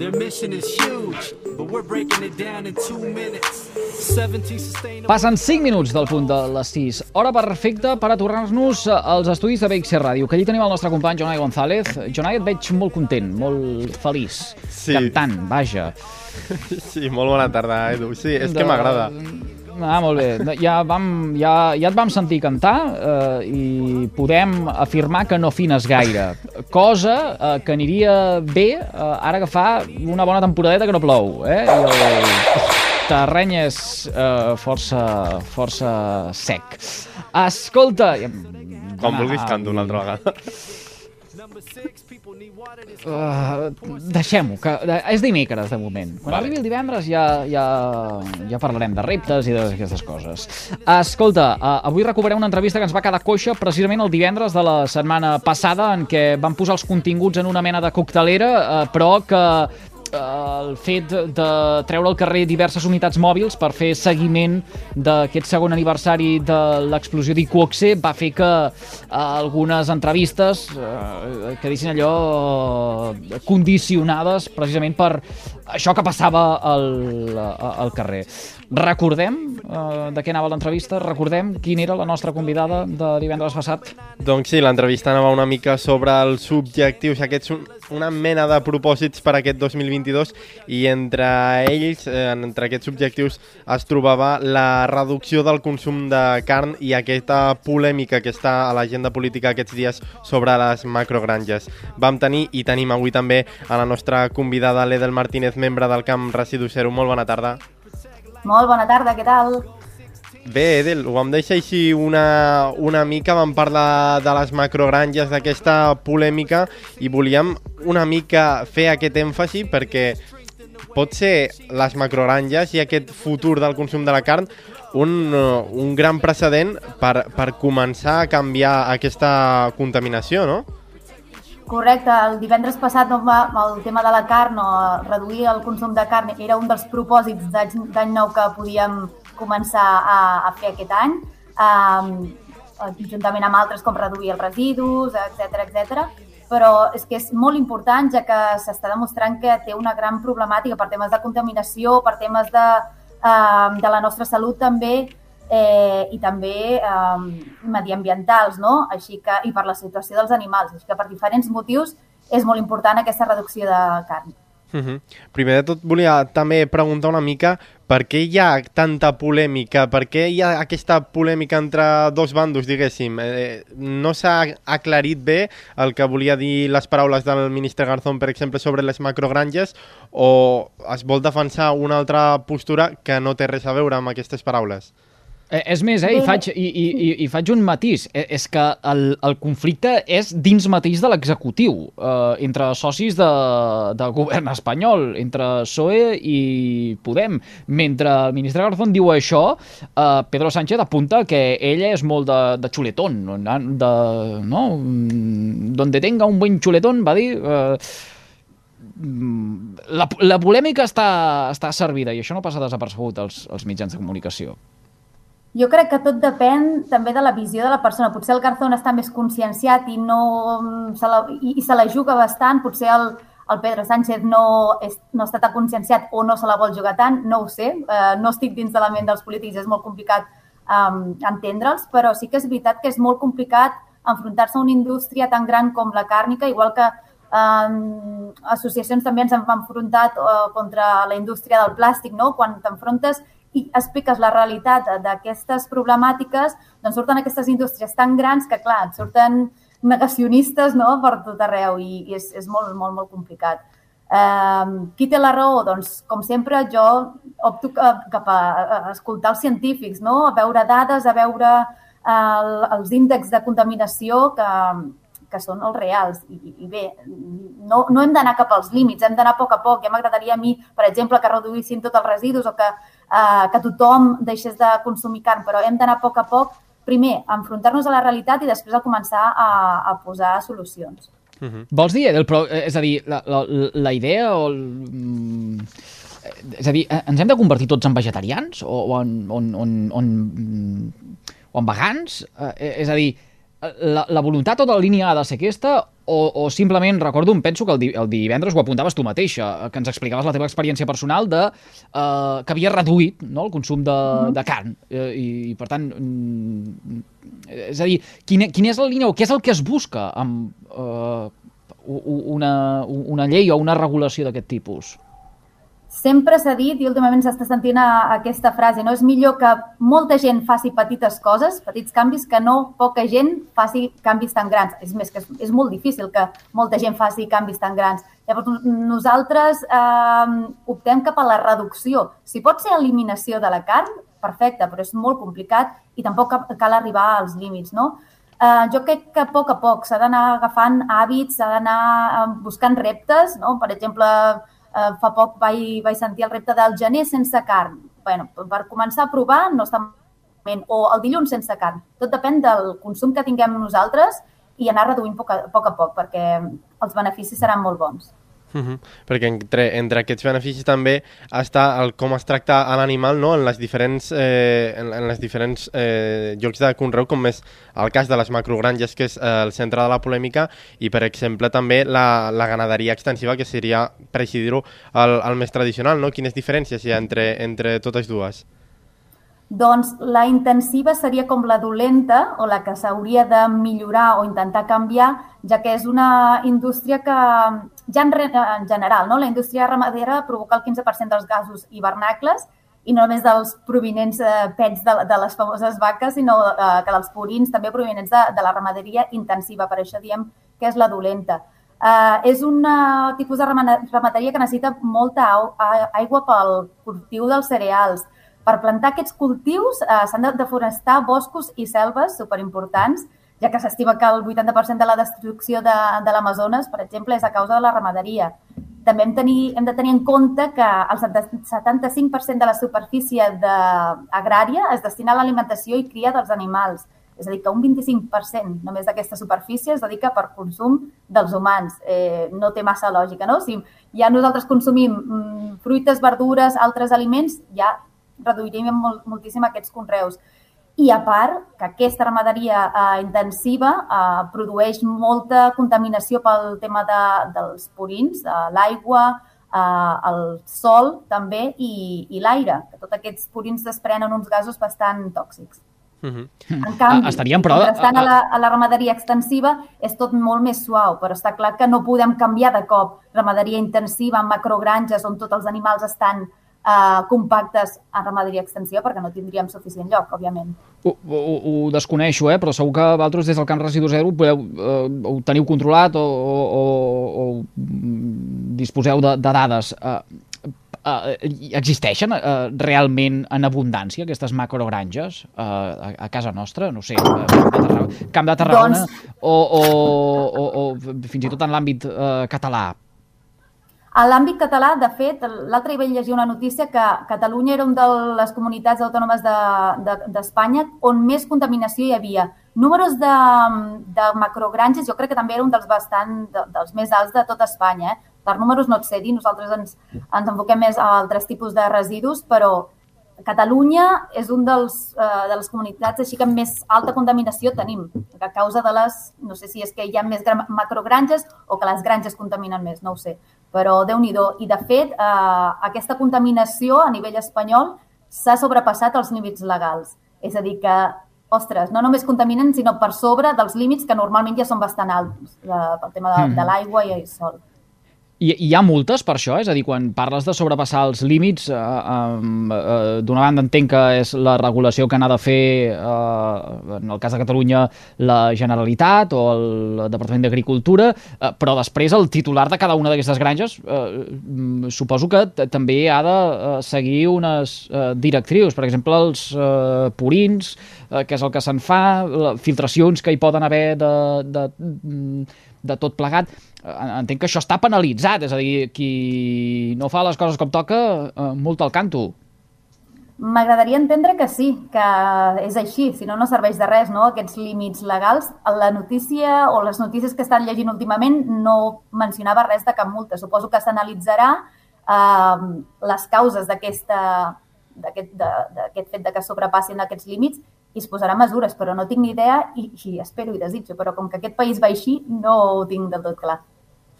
Their mission is huge, but we're breaking it down in two minutes. 17 sustainable... Passen 5 minuts del punt de les 6. Hora perfecta per atornar-nos als estudis de BXC Ràdio, que allí tenim el nostre company Jonai González. Jonai, et veig molt content, molt feliç, Sí. cantant, vaja. Sí, molt bona tarda, Edu. Sí, és que m'agrada. Ah, molt bé. Ja, vam, ja, ja et vam sentir cantar eh, i podem afirmar que no afines gaire. Cosa eh, que aniria bé eh, ara que fa una bona temporadeta que no plou. Eh? I el terreny és eh, força, força sec. Escolta... Quan vulguis canto una altra vegada. Uh, Deixem-ho, que és dimecres de moment. Quan Vale. arribi el divendres ja, ja, ja parlarem de reptes i d'aquestes coses. Escolta, uh, avui recuperem una entrevista que ens va quedar coixa precisament el divendres de la setmana passada en què vam posar els continguts en una mena de coctelera, uh, però que eh, el fet de treure al carrer diverses unitats mòbils per fer seguiment d'aquest segon aniversari de l'explosió d'Iquoxe va fer que eh, algunes entrevistes eh, quedessin allò eh, condicionades precisament per això que passava al, al carrer. Recordem eh, de què anava l'entrevista? Recordem quina era la nostra convidada de divendres passat? Doncs sí, l'entrevista anava una mica sobre els objectius, aquests un- una mena de propòsits per aquest 2022 i entre ells, eh, entre aquests objectius, es trobava la reducció del consum de carn i aquesta polèmica que està a l'agenda política aquests dies sobre les macrogranges. Vam tenir i tenim avui també a la nostra convidada l'Edel Martínez, membre del Camp Residu Zero. Molt bona tarda. Molt bona tarda, què tal? Bé, Edel, ho vam deixar així una, una mica, vam parlar de les macrogranges, d'aquesta polèmica, i volíem una mica fer aquest èmfasi perquè pot ser les macrogranges i aquest futur del consum de la carn un, un gran precedent per, per començar a canviar aquesta contaminació, no? Correcte, el divendres passat no, va, el tema de la carn o reduir el consum de carn era un dels propòsits d'any nou que podíem començar a, a fer aquest any, um, juntament amb altres com reduir els residus, etc etc. però és que és molt important ja que s'està demostrant que té una gran problemàtica per temes de contaminació, per temes de, um, de la nostra salut també, eh, i també eh, mediambientals, no? Així que, i per la situació dels animals. Així que per diferents motius és molt important aquesta reducció de carn. Uh -huh. Primer de tot volia també preguntar una mica per què hi ha tanta polèmica, per què hi ha aquesta polèmica entre dos bandos, diguéssim. Eh, no s'ha aclarit bé el que volia dir les paraules del ministre Garzón, per exemple, sobre les macrogranges, o es vol defensar una altra postura que no té res a veure amb aquestes paraules? Eh, és més, eh, i, faig, i, i, i, i faig un matís. Eh, és que el, el conflicte és dins mateix de l'executiu, eh, entre socis de, de govern espanyol, entre PSOE i Podem. Mentre el ministre Garzón diu això, eh, Pedro Sánchez apunta que ella és molt de, de xuletón, no? de, no? Mm, Donde tenga un buen xuletón, va dir... Eh, mm, la, la polèmica està, està servida i això no passa desapercebut als, als mitjans de comunicació. Jo crec que tot depèn també de la visió de la persona. Potser el Garzón està més conscienciat i, no, mm, se la, i, i se la juga bastant. Potser el, el Pedro Sánchez no, és, no està tan conscienciat o no se la vol jugar tant, no ho sé. Uh, no estic dins de la ment dels polítics, és molt complicat um, entendre'ls, però sí que és veritat que és molt complicat enfrontar-se a una indústria tan gran com la càrnica, igual que um, associacions també ens hem enfrontat uh, contra la indústria del plàstic, no? quan t'enfrontes i expliques la realitat d'aquestes problemàtiques, doncs surten aquestes indústries tan grans que, clar, et surten negacionistes no? per tot arreu i, i és, és molt, molt, molt complicat. Um, qui té la raó? Doncs, com sempre, jo opto cap a, a escoltar els científics, no? a veure dades, a veure el, els índexs de contaminació que, que són els reals. I, i bé, no, no hem d'anar cap als límits, hem d'anar a poc a poc. Ja m'agradaria a mi, per exemple, que reduïssin tots els residus o que, eh, que tothom deixés de consumir carn, però hem d'anar a poc a poc, primer, a enfrontar-nos a la realitat i després a començar a, a posar solucions. Vols dir, Edel, però, eh, és a dir, la, la, la idea o el, mm, és a dir, eh, ens hem de convertir tots en vegetarians o, o en, on, on, on, o en vegans? Eh, és a dir, la, la voluntat o la línia ha de ser aquesta o, o simplement, recordo, em penso que el, di, el divendres ho apuntaves tu mateixa, que ens explicaves la teva experiència personal de eh, que havia reduït no, el consum de, uh -huh. de carn eh, i, i, per tant, mm, és a dir, quina, quina és la línia o què és el que es busca amb eh, una, una llei o una regulació d'aquest tipus? Sempre s'ha dit, i últimament s'està sentint a, a aquesta frase, no? és millor que molta gent faci petites coses, petits canvis, que no poca gent faci canvis tan grans. És més, que és, és molt difícil que molta gent faci canvis tan grans. Llavors, nosaltres eh, optem cap a la reducció. Si pot ser eliminació de la carn, perfecte, però és molt complicat i tampoc cal arribar als límits, no? Eh, jo crec que a poc a poc s'ha d'anar agafant hàbits, s'ha d'anar eh, buscant reptes, no? Per exemple, fa poc vaig, vaig sentir el repte del gener sense carn. bueno, per començar a provar no està malament. O el dilluns sense carn. Tot depèn del consum que tinguem nosaltres i anar reduint a poc, a poc perquè els beneficis seran molt bons. Uh -huh. Perquè entre, entre aquests beneficis també està el com es tracta l'animal no? en les diferents, eh, en, en les diferents eh, llocs de conreu, com és el cas de les macrogranges, que és eh, el centre de la polèmica, i per exemple també la, la ganaderia extensiva, que seria, per així dir-ho, el, el més tradicional. No? Quines diferències hi ha entre, entre totes dues? Doncs la intensiva seria com la dolenta o la que s'hauria de millorar o intentar canviar, ja que és una indústria que, ja en, en general, no? la indústria ramadera provoca el 15% dels gasos hivernacles i no només dels provinents eh, pets de, de les famoses vaques, sinó eh, que dels purins també provinents de, de la ramaderia intensiva. Per això diem que és la dolenta. Eh, és un tipus de ramaderia que necessita molta aigua pel cultiu dels cereals, per plantar aquests cultius eh, s'han de deforestar boscos i selves superimportants, ja que s'estima que el 80% de la destrucció de, de l'Amazones, per exemple, és a causa de la ramaderia. També hem, tenir, hem de tenir en compte que el 75% de la superfície de, agrària es destina a l'alimentació i cria dels animals. És a dir, que un 25% només d'aquesta superfície es dedica per consum dels humans. Eh, no té massa lògica, no? Si ja nosaltres consumim mm, fruites, verdures, altres aliments, ja reduiríem molt, moltíssim aquests conreus. I a part, que aquesta ramaderia eh, intensiva eh, produeix molta contaminació pel tema de, dels purins, eh, l'aigua, eh, el sol també i, i l'aire, que tots aquests purins desprenen uns gasos bastant tòxics. Uh -huh. En canvi, ah, estaríem però... estan a, la, a la ramaderia extensiva és tot molt més suau, però està clar que no podem canviar de cop ramaderia intensiva macrogranges on tots els animals estan eh, compactes en ramaderia extensiva perquè no tindríem suficient lloc, òbviament. Ho, ho, ho desconeixo, eh? però segur que vosaltres des del Camp Residu Zero podeu, eh, ho teniu controlat o, o, o, o disposeu de, de dades. Eh, Uh, existeixen uh, realment en abundància aquestes macrogranges uh, a, a casa nostra? No sé, uh, Camp de Tarragona, Camp de Tarragona doncs... o, o, o, o fins i tot en l'àmbit uh, català? A l'àmbit català, de fet, l'altre dia vaig llegir una notícia que Catalunya era una de les comunitats autònomes d'Espanya de, de, on més contaminació hi havia. Números de, de macrogranges, jo crec que també era un dels bastant de, dels més alts de tot Espanya. Eh? Per números no et sé dir, nosaltres ens, ens enfoquem més a altres tipus de residus, però Catalunya és un dels, eh, de les comunitats així que més alta contaminació tenim, a causa de les, no sé si és que hi ha més macrogranges o que les granges contaminen més, no ho sé, però déu nhi I de fet, eh, aquesta contaminació a nivell espanyol s'ha sobrepassat els límits legals. És a dir, que, ostres, no només contaminen, sinó per sobre dels límits que normalment ja són bastant alts, eh, pel tema de, mm. de l'aigua i el sol. I hi ha multes per això? És a dir, quan parles de sobrepassar els límits, eh, eh, d'una banda entenc que és la regulació que n'ha de fer, eh, en el cas de Catalunya, la Generalitat o el Departament d'Agricultura, eh, però després el titular de cada una d'aquestes granges eh, suposo que també ha de eh, seguir unes eh, directrius, per exemple, els eh, purins, eh, que és el que se'n fa, filtracions que hi poden haver de, de, de tot plegat Eh, entenc que això està penalitzat, és a dir, qui no fa les coses com toca, eh, multa al canto. M'agradaria entendre que sí, que és així, si no, no serveix de res, no?, aquests límits legals. La notícia o les notícies que estan llegint últimament no mencionava res de cap multa. Suposo que s'analitzarà eh, les causes d'aquest fet de que sobrepassin aquests límits i es posarà mesures, però no tinc ni idea i, i espero i desitjo, però com que aquest país va així, no ho tinc del tot clar.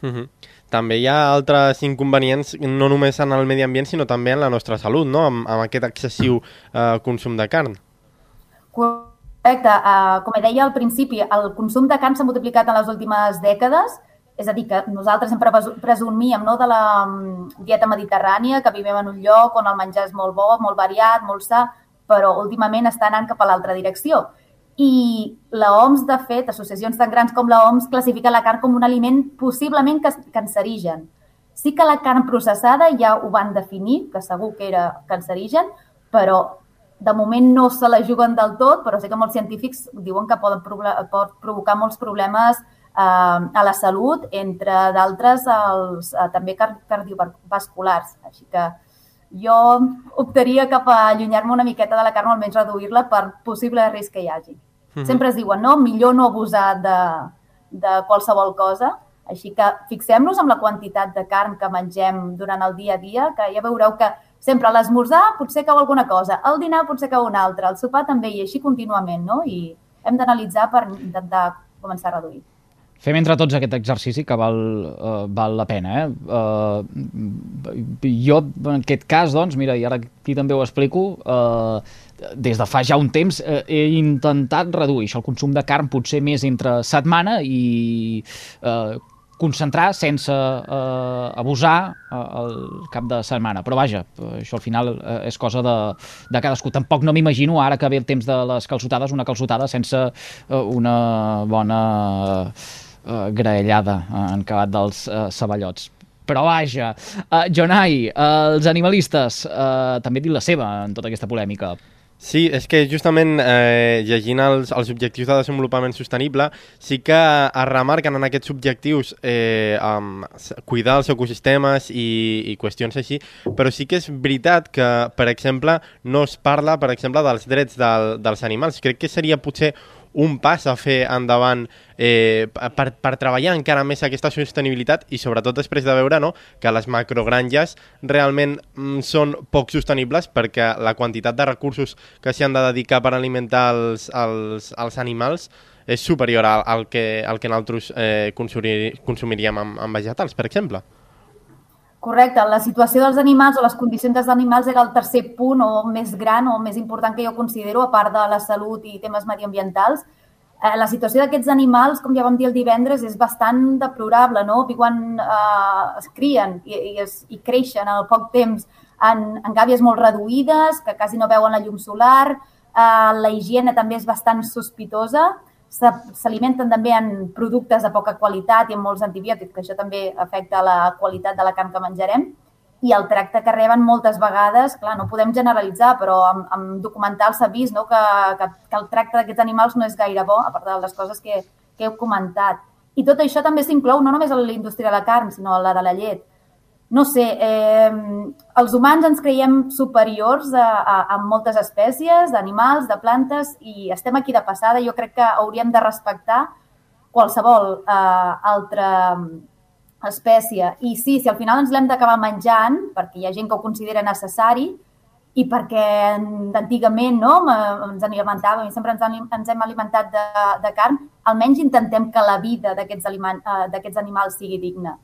Uh -huh. També hi ha altres inconvenients, no només en el medi ambient, sinó també en la nostra salut, no? amb, amb aquest excessiu eh, consum de carn. Correcte. Uh, com deia al principi, el consum de carn s'ha multiplicat en les últimes dècades, és a dir, que nosaltres sempre presumíem no, de la um, dieta mediterrània, que vivim en un lloc on el menjar és molt bo, molt variat, molt sa, però últimament està anant cap a l'altra direcció. I la OMS, de fet, associacions tan grans com la OMS, classifica la carn com un aliment possiblement cancerigen. Sí que la carn processada ja ho van definir, que segur que era cancerigen, però de moment no se la juguen del tot, però sé que molts científics diuen que poden pot provocar molts problemes eh, a la salut, entre d'altres els eh, també cardiovasculars. Així que jo optaria cap a allunyar-me una miqueta de la carn o almenys reduir-la per possible risc que hi hagi. -huh. Sempre es diuen, no? Millor no abusar de, de qualsevol cosa. Així que fixem-nos en la quantitat de carn que mengem durant el dia a dia, que ja veureu que sempre a l'esmorzar potser cau alguna cosa, al dinar potser cau una altra, al sopar també, i així contínuament, no? I hem d'analitzar per intentar començar a reduir. Fem entre tots aquest exercici que val, uh, val la pena. Eh? Uh, jo, en aquest cas, doncs, mira, i ara aquí també ho explico, uh, des de fa ja un temps uh, he intentat reduir això, el consum de carn potser més entre setmana i uh, concentrar sense eh, abusar eh, el cap de setmana. Però vaja, això al final eh, és cosa de, de cadascú. Tampoc no m'imagino ara que ve el temps de les calçotades, una calçotada sense eh, una bona eh, graellada eh, en acabat dels eh, ceballots. Però vaja, uh, Jonai, uh, els animalistes uh, també dit la seva en tota aquesta polèmica. Sí, és que justament eh, llegint els, els objectius de desenvolupament sostenible sí que es remarquen en aquests objectius eh, um, cuidar els ecosistemes i, i qüestions així, però sí que és veritat que, per exemple, no es parla, per exemple, dels drets del, dels animals. Crec que seria potser un pas a fer endavant eh, per, per treballar encara més aquesta sostenibilitat i sobretot després de veure no, que les macrogranges realment mm, són poc sostenibles perquè la quantitat de recursos que s'hi han de dedicar per alimentar els, els, els animals és superior al, al, que, al que nosaltres eh, consumir, consumiríem amb, amb vegetals, per exemple. Correcte, la situació dels animals o les condicions dels animals era el tercer punt o més gran o més important que jo considero, a part de la salut i temes mediambientals. Eh, la situació d'aquests animals, com ja vam dir el divendres, és bastant deplorable, no? Viuen, eh, es crien i, i, es, i creixen al poc temps en, en gàbies molt reduïdes, que quasi no veuen la llum solar, eh, la higiene també és bastant sospitosa, s'alimenten també en productes de poca qualitat i amb molts antibiòtics, que això també afecta la qualitat de la carn que menjarem, i el tracte que reben moltes vegades, clar, no podem generalitzar, però amb, amb documentals s'ha vist no, que, que, que el tracte d'aquests animals no és gaire bo, a part de les coses que, que heu comentat. I tot això també s'inclou no només a la indústria de la carn, sinó a la de la llet no sé, eh, els humans ens creiem superiors a, a, a moltes espècies, d'animals, de plantes, i estem aquí de passada. Jo crec que hauríem de respectar qualsevol eh, altra espècie. I sí, si al final ens l'hem d'acabar menjant, perquè hi ha gent que ho considera necessari, i perquè antigament no, ens alimentàvem i sempre ens, ens hem alimentat de, de carn, almenys intentem que la vida d'aquests eh, animals sigui digna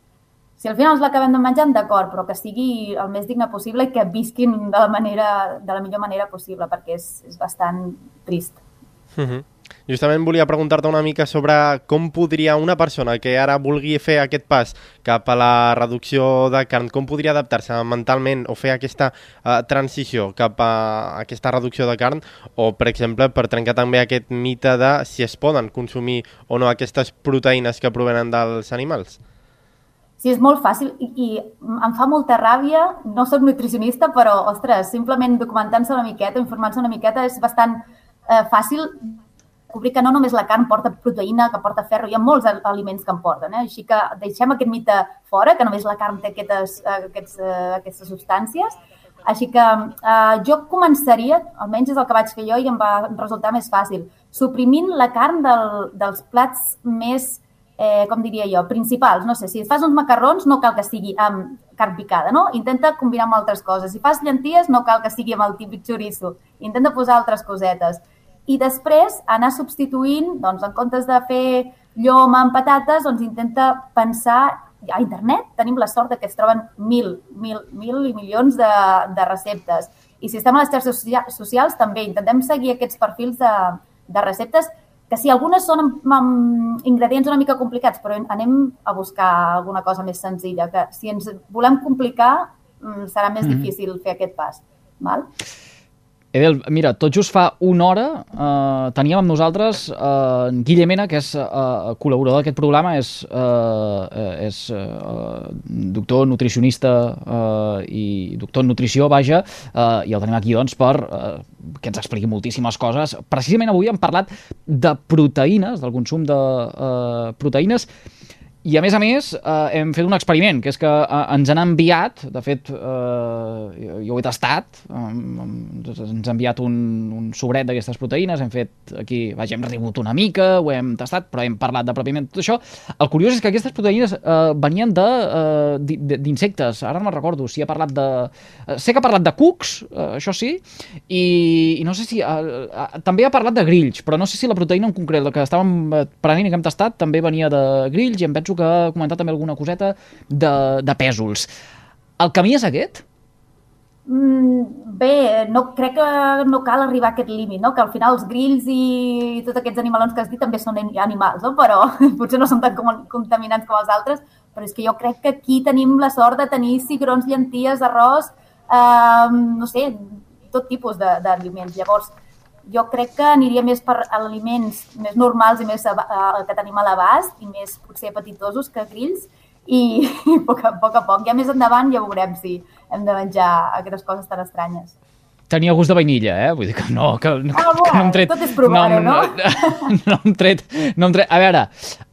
si al final els l'acabem de menjar, d'acord, però que sigui el més digne possible i que visquin de la, manera, de la millor manera possible, perquè és, és bastant trist. Uh mhm. -huh. Justament volia preguntar-te una mica sobre com podria una persona que ara vulgui fer aquest pas cap a la reducció de carn, com podria adaptar-se mentalment o fer aquesta uh, transició cap a aquesta reducció de carn o, per exemple, per trencar també aquest mite de si es poden consumir o no aquestes proteïnes que provenen dels animals? Sí, és molt fàcil i, i em fa molta ràbia. No soc nutricionista, però, ostres, simplement documentant-se una miqueta, informant-se una miqueta, és bastant eh, fàcil descobrir que no només la carn porta proteïna, que porta ferro, hi ha molts aliments que en porten. Eh? Així que deixem aquest mite fora, que només la carn té aquestes, aquests, eh, aquestes substàncies. Així que eh, jo començaria, almenys és el que vaig fer jo i em va resultar més fàcil, suprimint la carn del, dels plats més eh, com diria jo, principals. No sé, si fas uns macarrons no cal que sigui amb carn picada, no? Intenta combinar amb altres coses. Si fas llenties no cal que sigui amb el típic xoriço. Intenta posar altres cosetes. I després anar substituint, doncs, en comptes de fer llom amb patates, doncs intenta pensar a internet tenim la sort de que es troben mil, mil, mil i milions de, de receptes. I si estem a les xarxes socials, també intentem seguir aquests perfils de, de receptes que sí, algunes són amb, amb ingredients una mica complicats, però anem a buscar alguna cosa més senzilla, que si ens volem complicar mm, serà més mm -hmm. difícil fer aquest pas. Val? Edel, mira, tot just fa una hora eh, teníem amb nosaltres eh, en Guillemena, que és eh, col·laborador d'aquest programa, és, eh, és eh, doctor nutricionista eh, i doctor en nutrició, vaja, eh, i el tenim aquí doncs per eh, que ens expliqui moltíssimes coses. Precisament avui hem parlat de proteïnes, del consum de eh, proteïnes, i a més a més eh, hem fet un experiment, que és que eh, ens han enviat, de fet eh, jo ho he tastat, eh, ens ha enviat un, un sobret d'aquestes proteïnes, hem fet aquí, vaja, hem rigut una mica, ho hem tastat, però hem parlat de pròpiament tot això. El curiós és que aquestes proteïnes eh, venien d'insectes, eh, ara no me'n recordo si ha parlat de... Eh, sé que ha parlat de cucs, eh, això sí, i, i no sé si... Eh, eh, també ha parlat de grills, però no sé si la proteïna en concret, la que estàvem eh, prenent i que hem tastat, també venia de grills i em penso que ha comentat també alguna coseta de, de pèsols. El camí és aquest? Mm, bé, no, crec que no cal arribar a aquest límit, no? que al final els grills i tots aquests animalons que has dit també són animals, no? però potser no són tan contaminants com els altres, però és que jo crec que aquí tenim la sort de tenir cigrons, llenties, arròs, eh, no sé, tot tipus d'aliments. Llavors, jo crec que aniria més per aliments més normals i més que tenim a l'abast i més potser petitosos que grills i, i a poc a poc, a poc. Ja més endavant ja veurem si hem de menjar aquestes coses tan estranyes tenia gust de vainilla, eh? Vull dir que no, que, no, ah, que no hem tret... Tot és provar-ho, no? No, no, hem tret, no hem tret... A veure,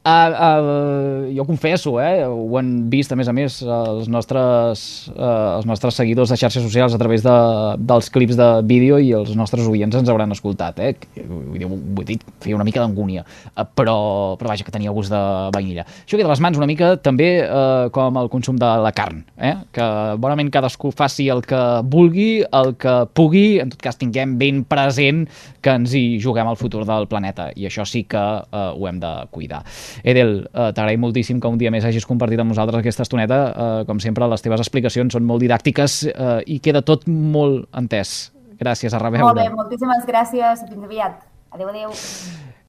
uh, uh, jo confesso, eh? Ho han vist, a més a més, els nostres, uh, els nostres seguidors de xarxes socials a través de, dels clips de vídeo i els nostres oients ens hauran escoltat, eh? Vull dir, vull dir feia una mica d'angúnia, uh, però, però vaja, que tenia gust de vainilla. Això queda a les mans una mica també uh, com el consum de la carn, eh? Que bonament cadascú faci el que vulgui, el que pugui en tot cas tinguem ben present que ens hi juguem al futur del planeta i això sí que eh, ho hem de cuidar. Edel, eh, t'agraïm moltíssim que un dia més hagis compartit amb nosaltres aquesta estoneta. Eh, com sempre, les teves explicacions són molt didàctiques eh, i queda tot molt entès. Gràcies, a reveure. Molt bé, moltíssimes gràcies. Fins aviat. Adéu, adéu.